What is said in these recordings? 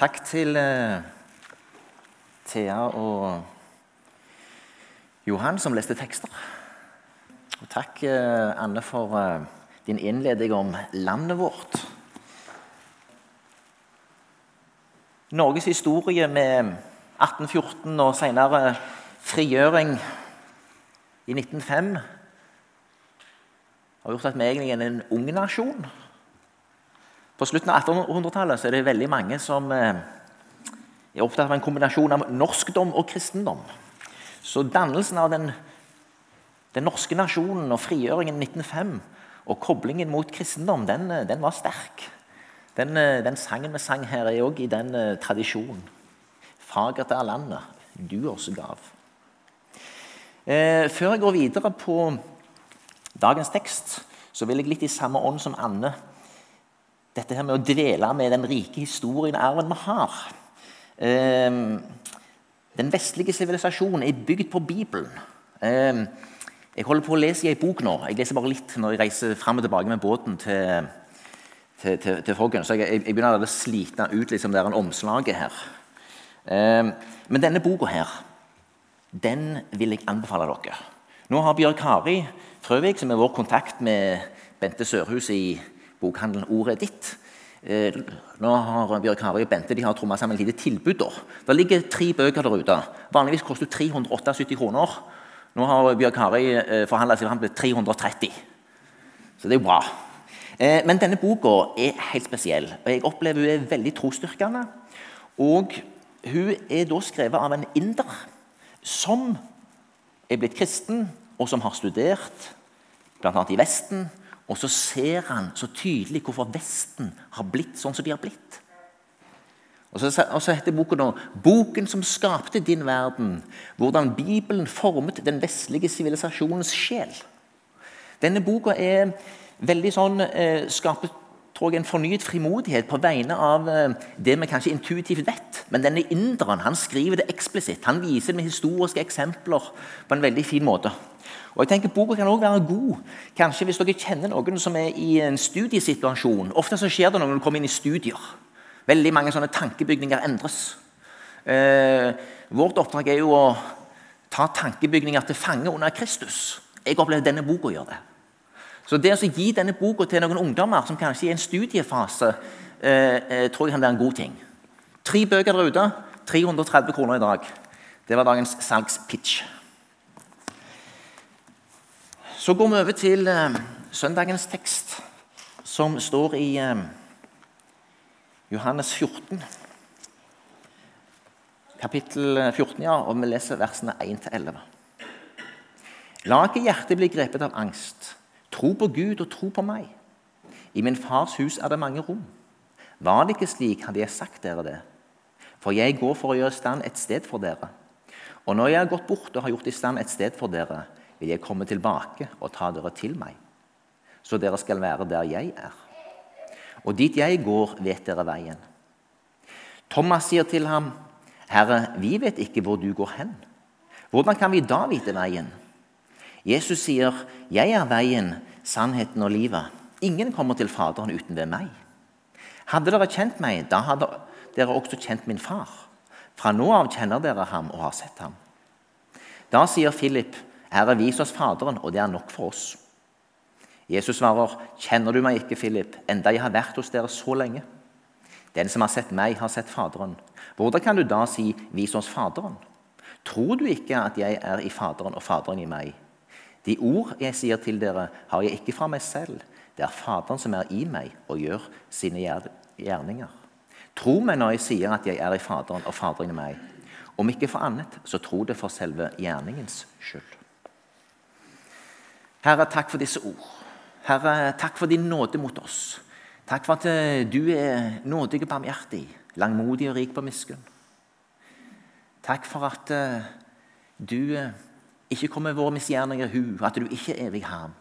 Takk til uh, Thea og Johan som leste tekster. Og takk, uh, Anne, for uh, din innledning om landet vårt. Norges historie med 1814 og senere frigjøring i 1905 har gjort at vi egentlig er en ung nasjon. På slutten av 1800-tallet er det veldig mange som eh, er opptatt av en kombinasjon av norskdom og kristendom. Så dannelsen av den, den norske nasjonen og frigjøringen i 1905 og koblingen mot kristendom, den, eh, den var sterk. Den, eh, den, sangen vi sang her, er òg i den tradisjonen. Fagert er landet du oss gav. Eh, før jeg går videre på dagens tekst, så vil jeg litt i samme ånd som Anne dette her med å dvele med den rike historien og arven vi har. Ehm, den vestlige sivilisasjonen er bygd på Bibelen. Ehm, jeg holder på å lese i ei bok nå. Jeg leser bare litt når jeg reiser fram og tilbake med båten til, til, til, til Foggen. Så jeg, jeg, begynner å slite ut liksom, det er en omslaget her. Ehm, men denne boka her, den vil jeg anbefale dere. Nå har Bjørg Kari Frøvik, som er vår kontakt med Bente Sørhus i bokhandelen Ordet er ditt. Eh, nå har Bjørg Harøy og Bente de har tromma sammen et lite tilbud. da. Det ligger tre bøker der ute. Vanligvis koster det 378 kroner. Nå har Bjørg Harøy eh, forhandla seg fram til 330. Så det er bra. Eh, men denne boka er helt spesiell. og Jeg opplever hun er veldig trosstyrkende. Og hun er da skrevet av en inder som er blitt kristen, og som har studert bl.a. i Vesten og så ser han så tydelig hvorfor Vesten har blitt sånn som de har blitt. Og så, og så heter boken nå 'Boken som skapte din verden'. Hvordan Bibelen formet den vestlige sivilisasjonens sjel. Denne boka er veldig sånn, eh, skaper tror jeg, en fornyet frimodighet på vegne av eh, det vi kanskje intuitivt vet. Men denne inderen han skriver det eksplisitt. Han viser det med historiske eksempler på en veldig fin måte. Og jeg tenker Boka kan også være god kanskje hvis dere kjenner noen som er i en studiesituasjon. Ofte så skjer det når du kommer inn i studier. Veldig mange sånne tankebygninger endres. Eh, vårt oppdrag er jo å ta tankebygninger til fange under Kristus. Jeg opplever denne boka gjør det. Så det å gi denne boka til noen ungdommer som kanskje er i en studiefase, eh, eh, tror jeg kan være en god ting. Tre bøker der ute. 330 kroner i dag. Det var dagens salgspitch. Så går vi over til eh, søndagens tekst, som står i eh, Johannes 14. Kapittel 14, ja, og vi leser versene 1-11. La ikke hjertet bli grepet av angst. Tro på Gud og tro på meg. I min fars hus er det mange rom. Var det ikke slik, hadde jeg sagt dere det. For jeg går for å gjøre i stand et sted for dere. Og når jeg har gått bort og har gjort i stand et sted for dere, vil jeg komme tilbake og ta dere til meg, så dere skal være der jeg er. Og dit jeg går, vet dere veien. Thomas sier til ham, Herre, vi vet ikke hvor du går hen. Hvordan kan vi da vite veien? Jesus sier, Jeg er veien, sannheten og livet. Ingen kommer til Faderen uten ved meg. Hadde dere kjent meg, da hadde dere også kjent min far. Fra nå av kjenner dere ham og har sett ham. Da sier Philip, Herre, vis oss Faderen, og det er nok for oss. Jesus svarer, kjenner du meg ikke, Philip, enda jeg har vært hos dere så lenge? Den som har sett meg, har sett Faderen. Hvordan kan du da si, vis oss Faderen? Tror du ikke at jeg er i Faderen og Faderen i meg? De ord jeg sier til dere, har jeg ikke fra meg selv. Det er Faderen som er i meg og gjør sine gjerninger. Tro meg når jeg sier at jeg er i Faderen og Faderen i meg. Om ikke for annet, så tro det for selve gjerningens skyld. Herre, takk for disse ord. Herre, takk for din nåde mot oss. Takk for at eh, du er nådig og barmhjertig, langmodig og rik på miskunn. Takk for at uh, du ikke kommer våre misgjerninger hu, at du ikke er evig ham.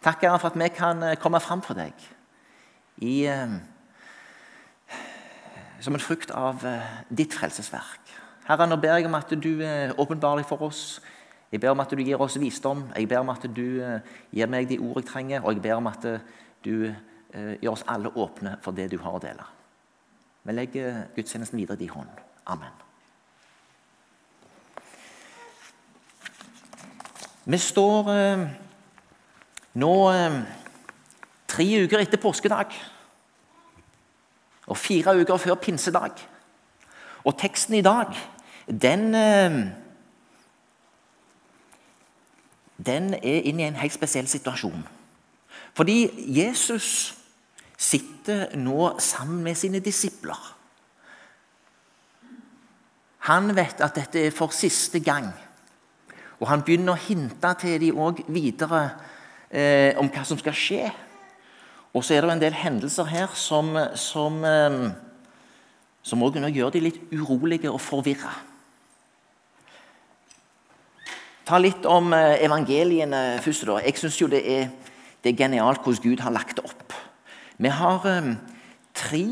Takk Herre, for at vi kan uh, komme fram for deg i, som en frukt av ditt frelsesverk. Herre, nå ber jeg om at du er åpenbarlig for oss jeg ber om at du gir oss visdom. Jeg ber om at du eh, gir meg de ord jeg trenger, og jeg ber om at eh, du eh, gjør oss alle åpne for det du har å dele. Vi legger gudstjenesten videre i din hånd. Amen. Vi står eh, nå eh, tre uker etter påskedag og fire uker før pinsedag. Og teksten i dag, den eh, Den er inne i en helt spesiell situasjon. Fordi Jesus sitter nå sammen med sine disipler. Han vet at dette er for siste gang. Og han begynner å hinte til dem òg videre eh, om hva som skal skje. Og så er det en del hendelser her som, som, eh, gjør de litt urolige og forvirra. Ta litt om eh, evangeliene først. da. Jeg syns jo det er, det er, genialt hvordan Gud har lagt det opp. Vi har eh, tre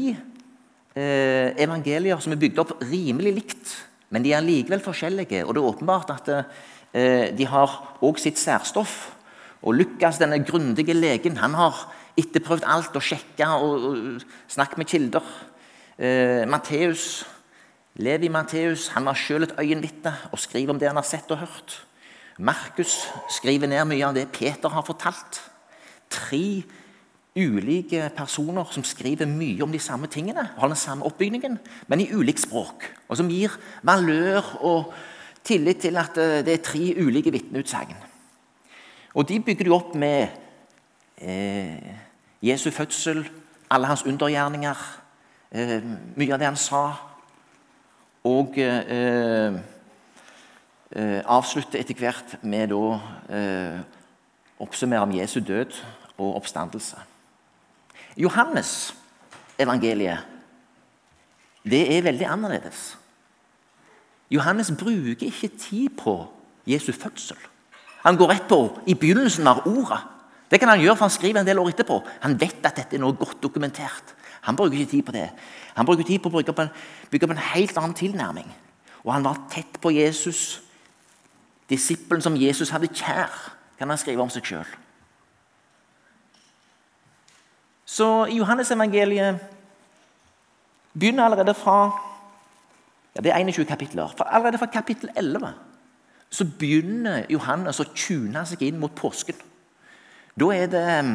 eh, evangelier som er bygd opp rimelig likt, men de er likevel forskjellige. Og det er åpenbart at eh, de har òg sitt særstoff. Og Lukas, denne grundige legen, han har etterprøvd alt og sjekka og snakket med kilder. Eh, Matteus, Levi Matteus han har sjøl et øyenvitne og skriver om det han har sett og hørt. Markus skriver ned mye av det Peter har fortalt. Tre ulike personer som skriver mye om de samme tingene, har den samme oppbygningen, men i ulikt språk. Og som gir valør og tillit til at eh, det er tre ulike vitneutsagn. Og de bygger du opp med eh, Jesu fødsel, alle hans undergjerninger, eh, mye av det han sa, og eh, eh avslutter etter hvert med å eh, oppsummere om Jesu død og oppstandelse. Johannes evangeliet det er veldig annerledes. Johannes bruker ikke tid på Jesu fødsel. Han går rett på i begynnelsen av ordet. Det kan han gjøre, for han skriver en del år etterpå. Han vet at dette er noe godt dokumentert. Han bruker ikke tid på det. Han bruker tid på å bygge opp en, bygge opp en helt annen tilnærming. Og han var tett på Jesus, disippelen som Jesus hadde kjær, kan han skrive om seg sjøl. Så i Johannes-evangeliet begynner allerede fra ja, Det er 21 kapitler. For allerede fra kapittel 11 så begynner Johannes å tune seg inn mot påsken. Da er det um,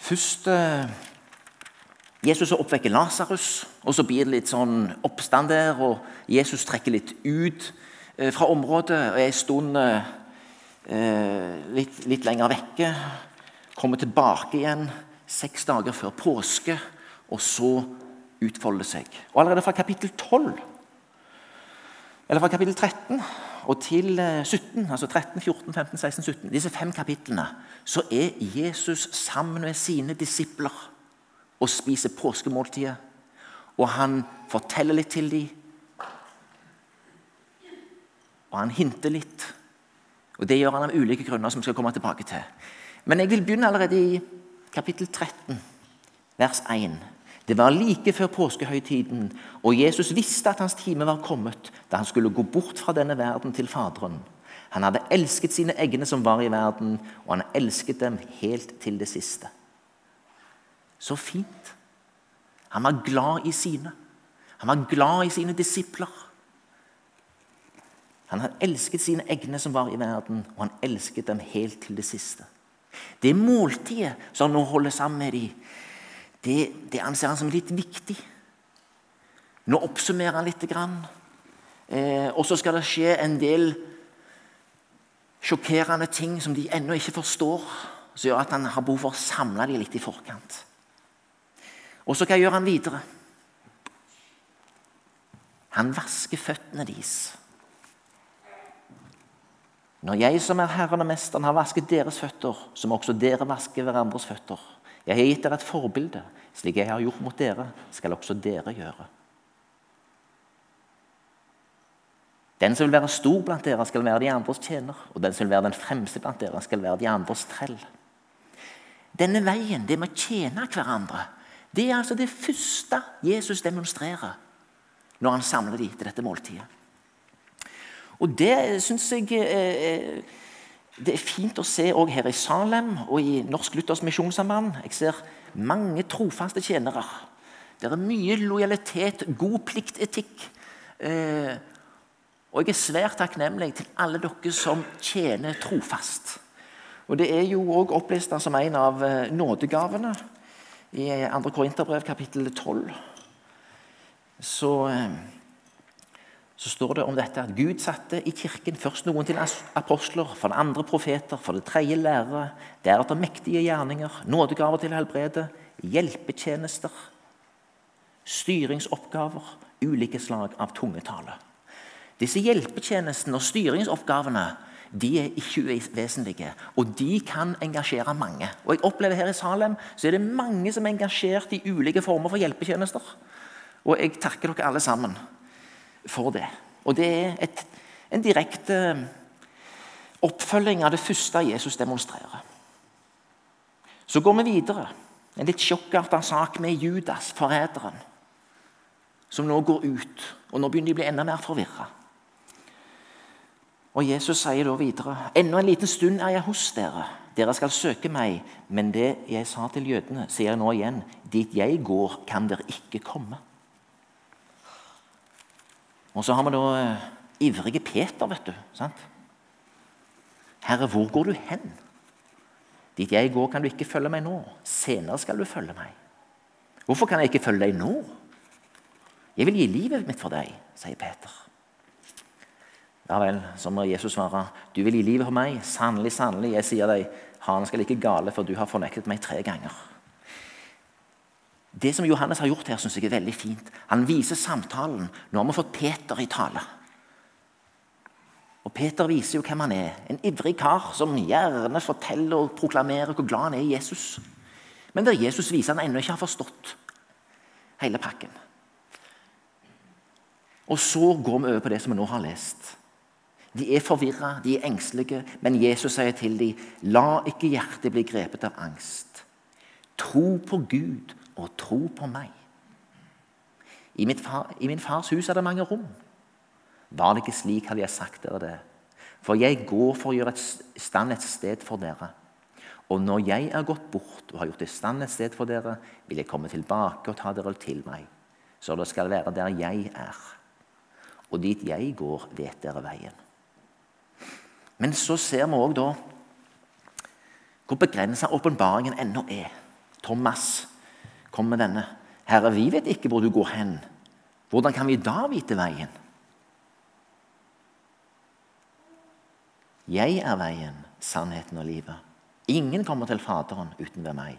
først uh, Jesus oppvekker Lasarus, og så blir det litt sånn oppstand der. og Jesus trekker litt ut uh, fra området og er en stund uh, litt, litt lenger vekke. Kommer tilbake igjen seks dager før påske, og så utfolde seg. Og Allerede fra kapittel 12, eller fra kapittel 13 og til 17, eh, altså 13, 14, 15, 16, 17, disse fem kapitlene, så er Jesus sammen med sine disipler og spiser påskemåltidet. Og han forteller litt til dem. Og han hinter litt. Og Det gjør han av ulike grunner, som vi skal komme tilbake til. Men jeg vil begynne allerede i kapittel 13, vers 1. Det var like før påskehøytiden, og Jesus visste at hans time var kommet da han skulle gå bort fra denne verden til Faderen. Han hadde elsket sine egne som var i verden, og han elsket dem helt til det siste. Så fint. Han var glad i sine. Han var glad i sine disipler. Han hadde elsket sine egne som var i verden, og han elsket dem helt til det siste. Det måltidet som han nå holder sammen med dem, det, det anser han som litt viktig. Nå oppsummerer han litt. Eh, og så skal det skje en del sjokkerende ting som de ennå ikke forstår, som gjør at han har behov for å samle dem litt i forkant. Og så hva gjør han videre? Han vasker føttene deres. Når jeg som er Herren og Mesteren har vasket deres føtter, så må også dere vaske hverandres føtter. Jeg har gitt dere et forbilde. Slik jeg har gjort mot dere, skal også dere gjøre. Den som vil være stor blant dere, skal være de andres tjener. Og den som vil være den fremste blant dere, skal være de andres trell. Denne veien, det med å tjene hverandre, det er altså det første Jesus demonstrerer når han samler de til dette måltidet. Og det syns jeg eh, eh, det er fint å se òg her i Salem og i Norsk Luthers Misjonssamband. Jeg ser mange trofaste tjenere Det er mye lojalitet, god pliktetikk. Eh, og jeg er svært takknemlig til alle dere som tjener trofast. Og Det er jo òg opplista som en av eh, nådegavene i 2. Korinterbrev kapittel 12. Så, eh, så, står det om dette at Gud satte i kirken først noen til apostler, for den andre profeter, for det tredje lærere, deretter mektige gjerninger, nådegaver til helbrede, hjelpetjenester, styringsoppgaver, ulike slag av tungetale. Disse hjelpetjenestene og styringsoppgavene de er ikke uvesentlige, og de kan engasjere mange. Og jeg opplever Her i Salem så er det mange som er engasjert i ulike former for hjelpetjenester. Og jeg takker dere alle sammen for det. Og det er et, en direkte oppfølging av det første Jesus demonstrerer. Så går vi videre. En litt sjokkarta sak med Judas, forræderen, som nå går ut. Og nå begynner de å bli enda mer forvirra. Og Jesus sier da videre.: Enda en liten stund er jeg hos dere. Dere skal søke meg. Men det jeg sa til jødene, sier jeg nå igjen. Dit jeg går, kan dere ikke komme. Og så har vi da eh, ivrige Peter, vet du. sant? Herre, hvor går du hen? Dit jeg går, kan du ikke følge meg nå. Senere skal du følge meg. Hvorfor kan jeg ikke følge deg nå? Jeg vil gi livet mitt for deg, sier Peter. Ja vel, så må Jesus svare, du vil gi livet for meg. Sannelig, sannelig, jeg sier deg, han skal like gale, for du har fornektet meg tre ganger. Det som Johannes har gjort her, synes jeg er veldig fint. Han viser samtalen. Nå har vi fått Peter i tale. Og Peter viser jo hvem han er. En ivrig kar som gjerne forteller og proklamerer hvor glad han er i Jesus. Men der Jesus viser han ennå ikke har forstått hele pakken. Og så går vi over på det som vi nå har lest. De er forvirra, de er engstelige, men Jesus sier til dem, la ikke hjertet bli grepet av angst. Tro på Gud og tro på meg. I, far, I, min fars hus er det mange rom. Var det ikke slik, hadde jeg sagt dere det. For jeg går for å gjøre et stand et sted for dere. Og når jeg er gått bort og har gjort et stand et sted for dere, vil jeg komme tilbake og ta dere til meg, så det skal være der jeg er. Og dit jeg går, vet dere veien. Men så ser vi òg da hvor begrensa åpenbaringen ennå er. Thomas kom med denne. 'Herre, vi vet ikke hvor du går hen.' Hvordan kan vi da vite veien? Jeg er veien, sannheten og livet. Ingen kommer til Faderen uten ved meg.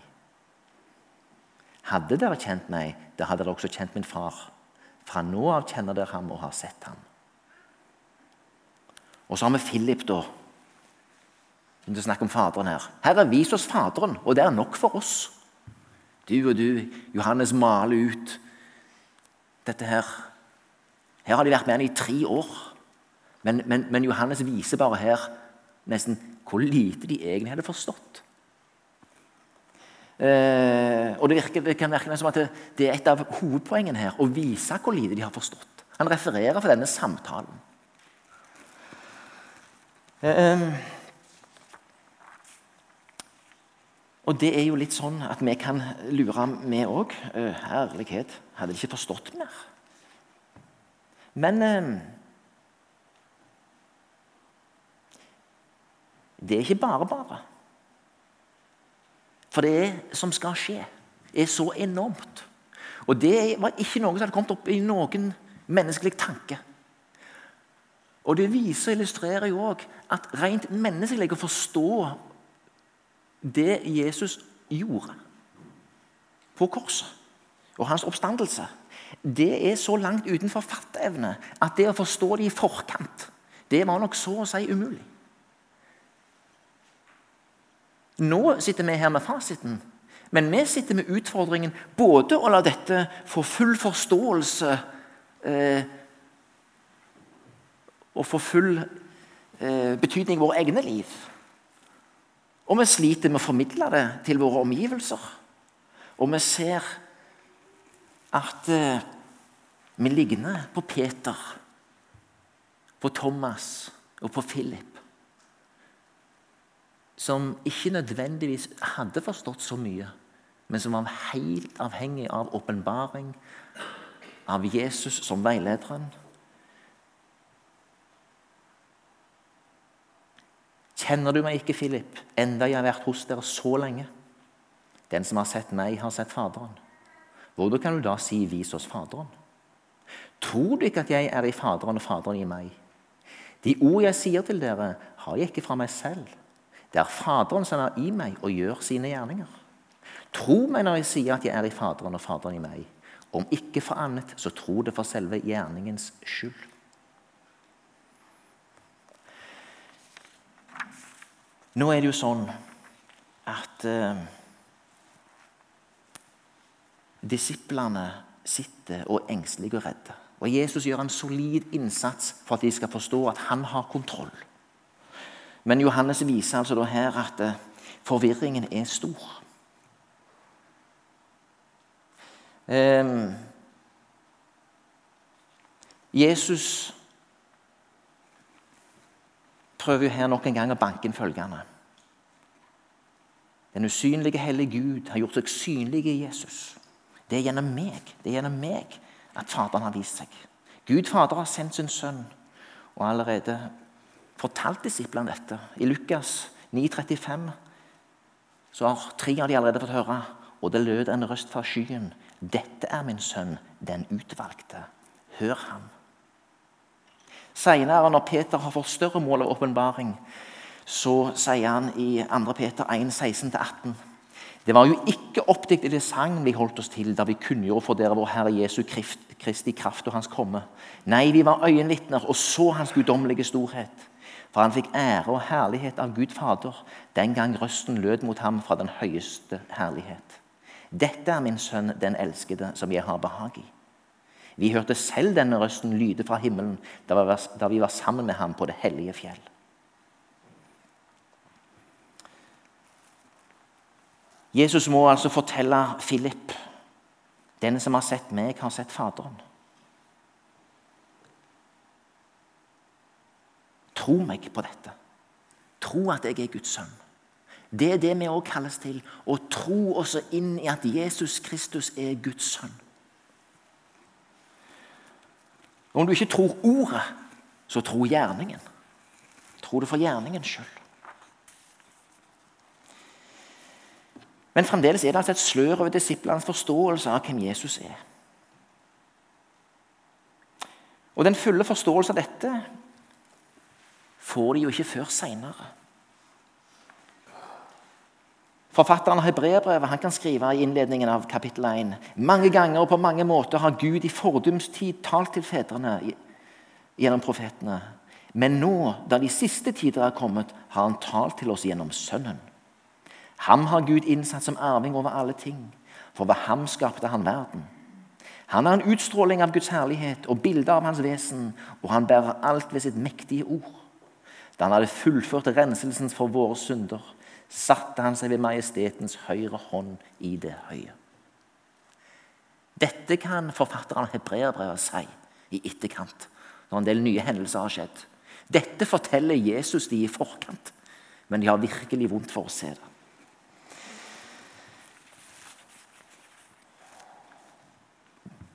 Hadde dere kjent meg, da hadde dere også kjent min far. Fra nå av kjenner dere ham og har sett ham. Og så har vi Philip, da. Det snakker om Faderen her. Herre, vis oss Faderen, og det er nok for oss. Du og du, Johannes maler ut dette her. Her har de vært med han i tre år. Men, men, men, Johannes viser bare her nesten hvor lite de egentlig hadde forstått. Eh, og det, virker, det, kan virke som at det, det, er et av hovedpoengene her å vise hvor lite de har forstått. Han refererer for denne samtalen. Eh, og det er jo litt sånn at vi kan lure, vi òg. Eh, herlighet, hadde de ikke forstått mer? Men eh, det er ikke bare bare. For det som skal skje, er så enormt. Og det var ikke noe som hadde kommet opp i noen menneskelig tanke. Og Det viser og illustrerer jo òg at rent menneskelig å forstå det Jesus gjorde på korset, og hans oppstandelse, det er så langt utenfor fatteevne at det å forstå det i forkant, det var nok så å si umulig. Nå sitter vi her med fasiten, men vi sitter med utfordringen både å la dette få full forståelse eh, og få full eh, betydning i våre egne liv. Og vi sliter med å formidle det til våre omgivelser. Og vi ser at eh, vi ligner på Peter, på Thomas og på Philip. Som ikke nødvendigvis hadde forstått så mye, men som var helt avhengig av åpenbaring, av Jesus som veilederen. Kjenner du meg ikke, Philip, enda jeg har vært hos dere så lenge? Den som har sett meg, har sett Faderen. Hvordan kan du da si 'vis oss Faderen'? Tror du ikke at jeg er i Faderen og Faderen i meg? De ord jeg sier til dere, har jeg ikke fra meg selv. Det er Faderen som er i meg og gjør sine gjerninger. Tro meg når jeg sier at jeg er i Faderen og Faderen i meg. Om ikke for annet, så tro det for selve gjerningens skyld. Nå er det jo sånn at eh, disiplene sitter og er engstelige og redde. Og Jesus gjør en solid innsats for at de skal forstå at han har kontroll. Men Johannes viser altså da her at eh, forvirringen er stor. Eh, Jesus prøver jo her nok en gang å banke inn følgende. Den usynlige hellige Gud har gjort seg synlig i Jesus. Det er gjennom meg. Det er gjennom meg at Faderen har vist seg. Gud Fader har sendt sin sønn og allerede fortalt disiplene dette. I Lukas 9,35 så har tre av de allerede fått høre, og det lød en røst fra skyen. Dette er min sønn, den utvalgte. Hør ham. Senere, når Peter har fått større mål av åpenbaring, så sier han i 2. Peter 1, 16-18 det var jo ikke oppdiktede sagn vi holdt oss til da vi kunngjorde for dere vår Herre Jesu Kristi kraft og Hans komme. Nei, vi var øyenvitner og så Hans guddommelige storhet. For han fikk ære og herlighet av Gud Fader den gang røsten lød mot ham fra den høyeste herlighet. Dette er min sønn, den elskede, som jeg har behag i. Vi hørte selv denne røsten lyde fra himmelen da vi var sammen med ham på det hellige fjell. Jesus må altså fortelle Philip den som har sett meg, har sett Faderen. Tro meg på dette. Tro at jeg er Guds sønn. Det er det vi også kalles til. Å tro også inn i at Jesus Kristus er Guds sønn. Om du ikke tror ordet, så tro gjerningen. Tro det for gjerningen sjøl. Men fremdeles er det altså et slør over disiplenes forståelse av hvem Jesus er. Og Den fulle forståelse av dette får de jo ikke før seinere. Forfatteren av han kan skrive i innledningen av kapittel 1 mange ganger og på mange måter har Gud i fordums tid talt til fedrene gjennom profetene. Men nå, da de siste tider er kommet, har han talt til oss gjennom Sønnen. Ham har Gud innsatt som arving over alle ting, for ved ham skapte han verden. Han er en utstråling av Guds herlighet og bilde av hans vesen, og han bærer alt ved sitt mektige ord. Da han hadde fullført renselsen for våre synder, satte han seg ved majestetens høyre hånd i det høye. Dette kan forfatteren av Hebreerbrevet si i etterkant, når en del nye hendelser har skjedd. Dette forteller Jesus de i forkant, men de har virkelig vondt for å se det.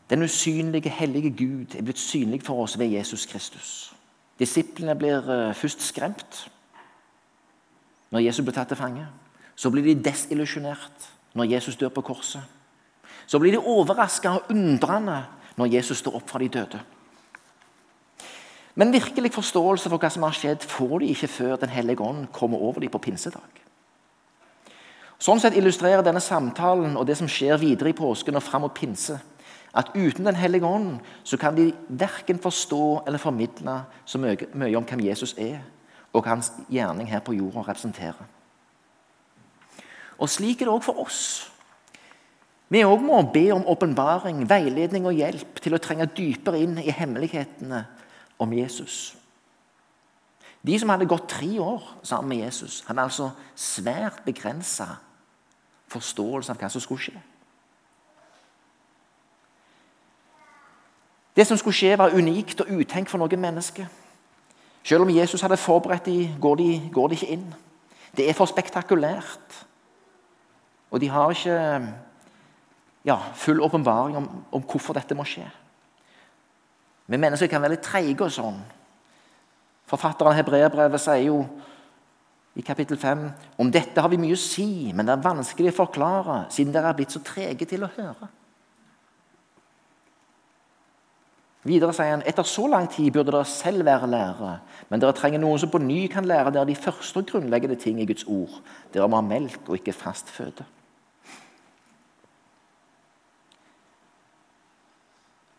Den usynlige, hellige Gud er blitt synlig for oss ved Jesus Kristus. Disiplene blir eh, først skremt når Jesus blir tatt til fange. Så blir de desillusjonert når Jesus dør på korset. Så blir de overraska og undrende når Jesus står opp fra de døde. Men virkelig forståelse for hva som har skjedd, får de ikke før Den hellige ånd kommer over dem på pinsedag. Sånn sett illustrerer denne samtalen og det som skjer videre i påsken og fram mot pinse, at uten Den hellige ånd så kan de verken forstå eller formidle så mye, om hvem Jesus er, og hans gjerning her på jorda representerer. Og Slik er det òg for oss. Vi òg må be om åpenbaring, veiledning og hjelp til å trenge dypere inn i hemmelighetene om Jesus. De som hadde gått tre år sammen med Jesus, hadde altså svært begrensa forståelse av hva som skulle skje. Det som skulle skje, var unikt og utenkt for noen mennesker. Selv om Jesus hadde forberedt dem, går, de, går de ikke inn. Det er for spektakulært. Og de har ikke ja, full åpenbaring om, om, hvorfor dette må skje. Vi mennesker kan være litt treige og sånn. Forfatteren av Hebreerbrevet sier jo i kapittel 5 om dette har vi mye å si, men det er vanskelig å forklare siden dere er blitt så trege til å høre. Videre sier han etter så lang tid burde dere selv være lærere, men dere trenger noen som på ny kan lære dere de første og grunnleggende ting i Guds ord. Dere må ha melk og ikke fast føde.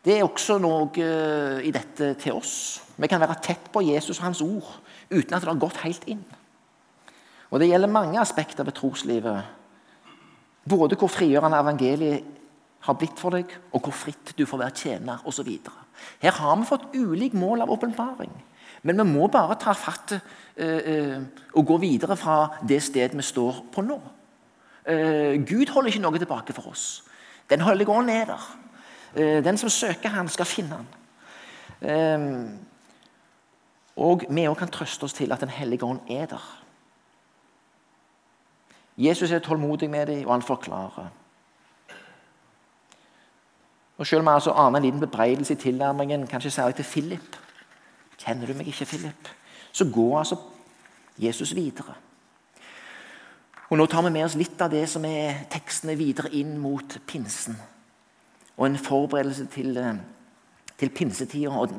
Det er også noe eh, i dette til oss. Vi kan være tett på Jesus og hans ord uten at det har gått helt inn. Og Det gjelder mange aspekter ved troslivet. Både hvor frigjørende evangeliet har blitt for deg, og hvor fritt du får være tjener osv. Her har vi fått ulik mål av åpenbaring. Men vi må bare ta fatt uh, uh, og gå videre fra det stedet vi står på nå. Eh, Gud holder ikke noe tilbake for oss. Den hellige ånd er der. den som søker han skal finne han. og vi òg kan trøste oss til at Den hellige ånd er der. Jesus er tålmodig med dem, og han forklarer. Og Selv om jeg altså aner en liten bebreidelse i tilnærmingen, kanskje særlig til Philip Kjenner du meg ikke, Philip? Så går altså Jesus videre. Og Nå tar vi med oss litt av det som er tekstene videre inn mot pinsen. Og en forberedelse til, eh, til pinsetida. Og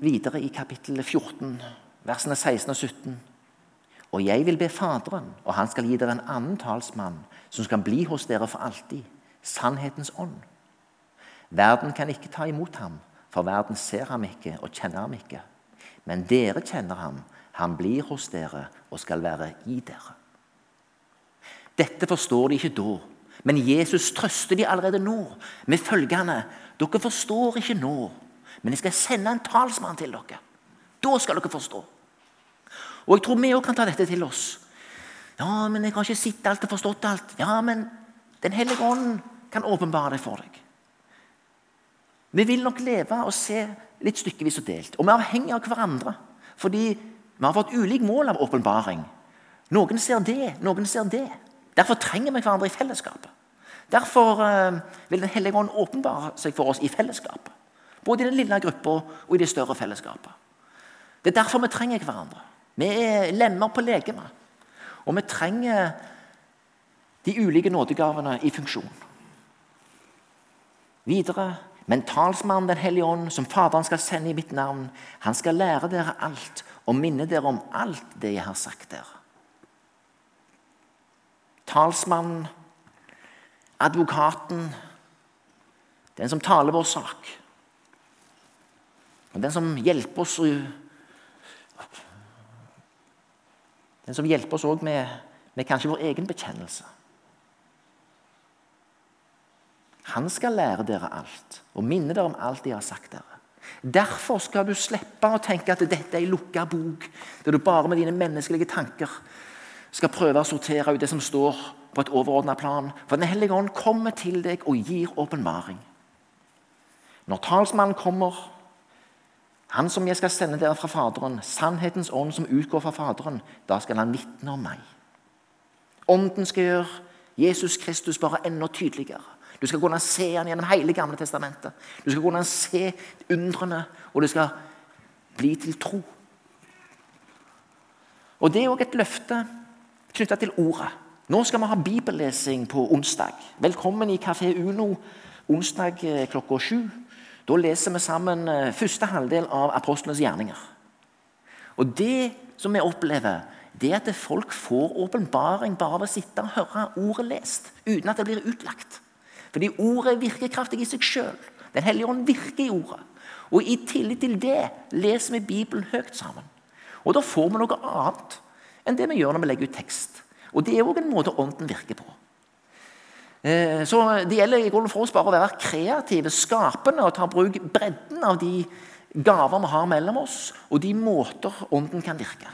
videre i kapittel 14, versene 16 og 17. Og jeg vil be Faderen, og han skal gi dere en annen talsmann, som skal bli hos dere for alltid sannhetens ånd. Verden kan ikke ta imot ham, for verden ser ham ikke og kjenner ham ikke. Men dere kjenner ham. Han blir hos dere og skal være i dere. Dette forstår de ikke da, men Jesus trøster de allerede nå med følgende Dere forstår ikke nå, men jeg skal sende en talsmann til dere. Da skal dere forstå. Og Jeg tror vi òg kan ta dette til oss. Ja, men jeg har ikke sett alt og forstått alt. Ja, men Den hellige ånd kan åpenbare det for deg. Vi vil nok leve og se litt stykkevis og delt. Og vi er avhengige av hverandre. Fordi vi har fått ulik mål av åpenbaring. Noen ser det, noen ser det. Derfor trenger vi hverandre i fellesskapet. Derfor uh, vil Den hellige ånd åpenbare seg for oss i fellesskapet. Både i den lille gruppa og i det større fellesskapet. Det er derfor vi trenger hverandre. Vi er lemmer på legemet. Og vi trenger de ulike nådegavene i funksjon. Videre men talsmannen Den hellige ånd, som Faderen skal sende i mitt navn, han skal lære dere alt og minne dere om alt det jeg har sagt dere. Talsmannen, advokaten, den som taler vår sak. Og den som hjelper oss Den som hjelper oss òg med, med kanskje vår egen bekjennelse. Han skal lære dere alt og minne dere om alt de har sagt dere. Derfor skal du slippe å tenke at dette er ei lukka bok, der du bare med dine menneskelige tanker skal prøve å sortere ut det som står på et overordna plan. For Den hellige ånd kommer til deg og gir åpenbaring. Når talsmannen kommer, han som jeg skal sende dere fra Faderen, sannhetens ånd som utgår fra Faderen, da skal han vitne om meg. Ånden skal gjøre Jesus Kristus bare enda tydeligere. Du skal kunne se han gjennom hele Gamle testamentet. Du skal kunne se undrene, og du skal bli til tro. Og Det er òg et løfte knytta til ordet. Nå skal vi ha bibellesing på onsdag. Velkommen i Kafé Uno onsdag eh, klokka sju. Da leser vi sammen eh, første halvdel av apostlenes gjerninger. Og Det som vi opplever, det er at folk får åpenbaring bare ved å sitte og høre ordet lest, uten at det blir utlagt. Fordi ordet er virkekraftig i seg sjøl. Den hellige ånd virker i ordet. Og i tillit til det leser vi Bibelen høyt sammen. Og da får vi noe annet enn det vi gjør når vi legger ut tekst. Og det er òg en måte ånden virker på. Eh, så Det gjelder i for oss bare å være kreative, skapende og ta bruk bredden av de gaver vi har mellom oss, og de måter ånden kan virke.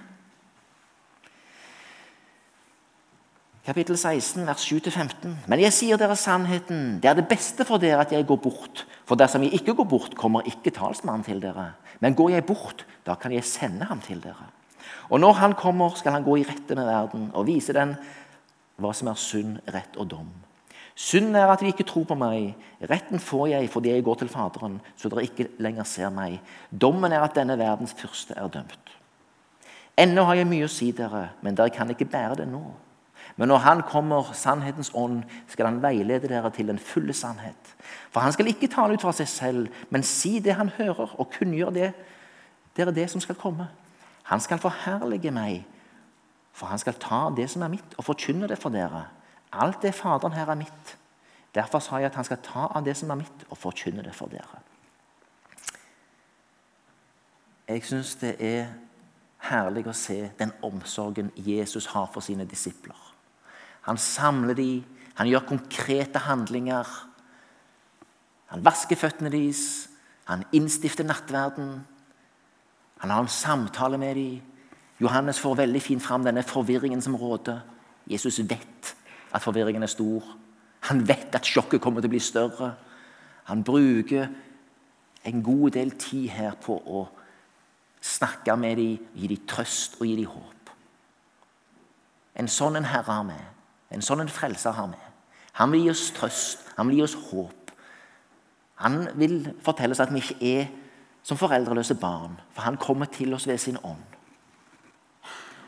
Kapittel 16, vers 7-15. Men jeg sier dere sannheten. Det er det beste for dere at jeg går bort. For dersom jeg ikke går bort, kommer ikke talsmannen til dere. Men går jeg bort, da kan jeg sende ham til dere. Og når han kommer, skal han gå i rette med verden og vise den hva som er synd, rett og dom. Synden er at de ikke tror på meg. Retten får jeg fordi jeg går til Faderen, så dere ikke lenger ser meg. Dommen er at denne verdens første er dømt. Ennå har jeg mye å si dere, men dere kan ikke bære det nå. Men når Han kommer, sannhetens ånd, skal Han veilede dere til den fulle sannhet. For Han skal ikke tale ut fra seg selv, men si det Han hører, og kunngjøre det, dere det som skal komme. Han skal forherlige meg, for Han skal ta det som er mitt, og forkynne det for dere. Alt det Faderen her er mitt. Derfor sa jeg at han skal ta av det som er mitt, og forkynne det for dere. Jeg syns det er herlig å se den omsorgen Jesus har for sine disipler. Han samler dem, han gjør konkrete handlinger. Han vasker føttene deres, han innstifter nattverden. Han har en samtale med dem. Johannes får veldig fint fram denne forvirringen som råder. Jesus vet at forvirringen er stor. Han vet at sjokket kommer til å bli større. Han bruker en god del tid her på å snakke med dem, gi dem trøst og gi dem håp. En sånn en herre har vi. En sånn en frelser har vi. Han vil gi oss trøst, han vil gi oss håp. Han vil fortelle oss at vi ikke er som foreldreløse barn, for han kommer til oss ved sin ånd.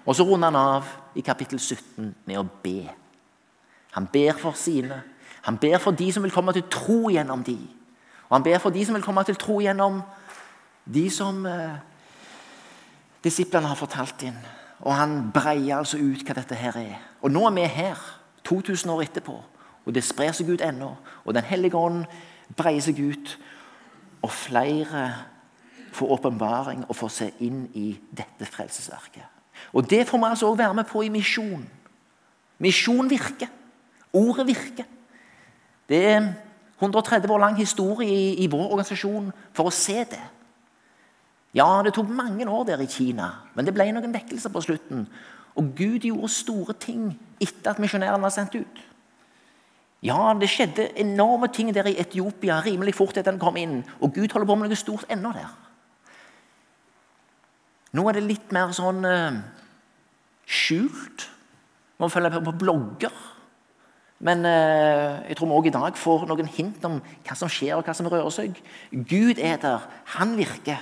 Og så runder han av i kapittel 17 med å be. Han ber for sine. Han ber for de som vil komme til tro gjennom de. Og han ber for de som vil komme til tro gjennom de som eh, disiplene har fortalt inn. Og han breier altså ut hva dette her er. Og nå er vi her, 2000 år etterpå. Og det sprer seg ut ennå. Og Den hellige ånd breier seg ut. Og flere får åpenbaring og får se inn i dette frelsesverket. Og det får vi altså også være med på i misjon. Misjon virker. Ordet virker. Det er 130 år lang historie i, i vår organisasjon for å se det. Ja, det tok mange år der i Kina, men det ble noen vekkelser på slutten. Og Gud gjorde store ting etter at misjonærene var sendt ut. Ja, det skjedde enorme ting der i Etiopia rimelig fort etter den kom inn. Og Gud holder på med noe stort ennå der. Nå er det litt mer sånn eh, skjult. Man følger på blogger. Men eh, jeg tror vi òg i dag får noen hint om hva som skjer og hva som rører seg. Gud er der. Han virker.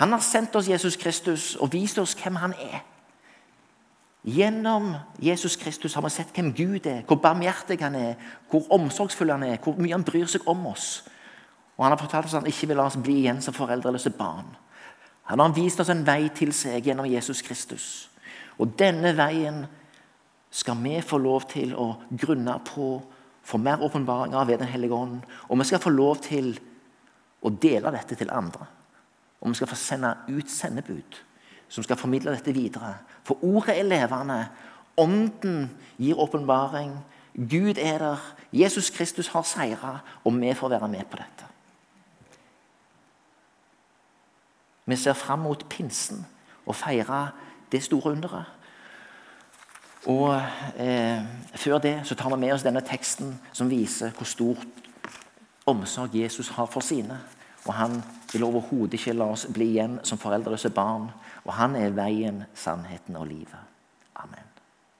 Han har sendt oss Jesus Kristus og vist oss hvem han er. Gjennom Jesus Kristus har vi sett hvem Gud er, hvor barmhjertig han er, hvor omsorgsfull han er, hvor mye han bryr seg om oss. Og Han har fortalt oss at han ikke vil la oss bli igjen som foreldreløse barn. Han har vist oss en vei til seg gjennom Jesus Kristus. Og denne veien skal vi få lov til å grunne på, få mer åpenbaringer ved Den hellige ånd. Og vi skal få lov til å dele dette til andre. Og vi skal få sende ut sendebud som skal formidle dette videre. For ordet er levende. Ånden gir åpenbaring. Gud er der. Jesus Kristus har seira, og vi får være med på dette. Vi ser fram mot pinsen og feire det store underet. Og eh, Før det så tar vi med oss denne teksten som viser hvor stor omsorg Jesus har for sine. Og Han vil overhodet ikke la oss bli igjen som foreldreløse barn. Og han er veien, sannheten og livet.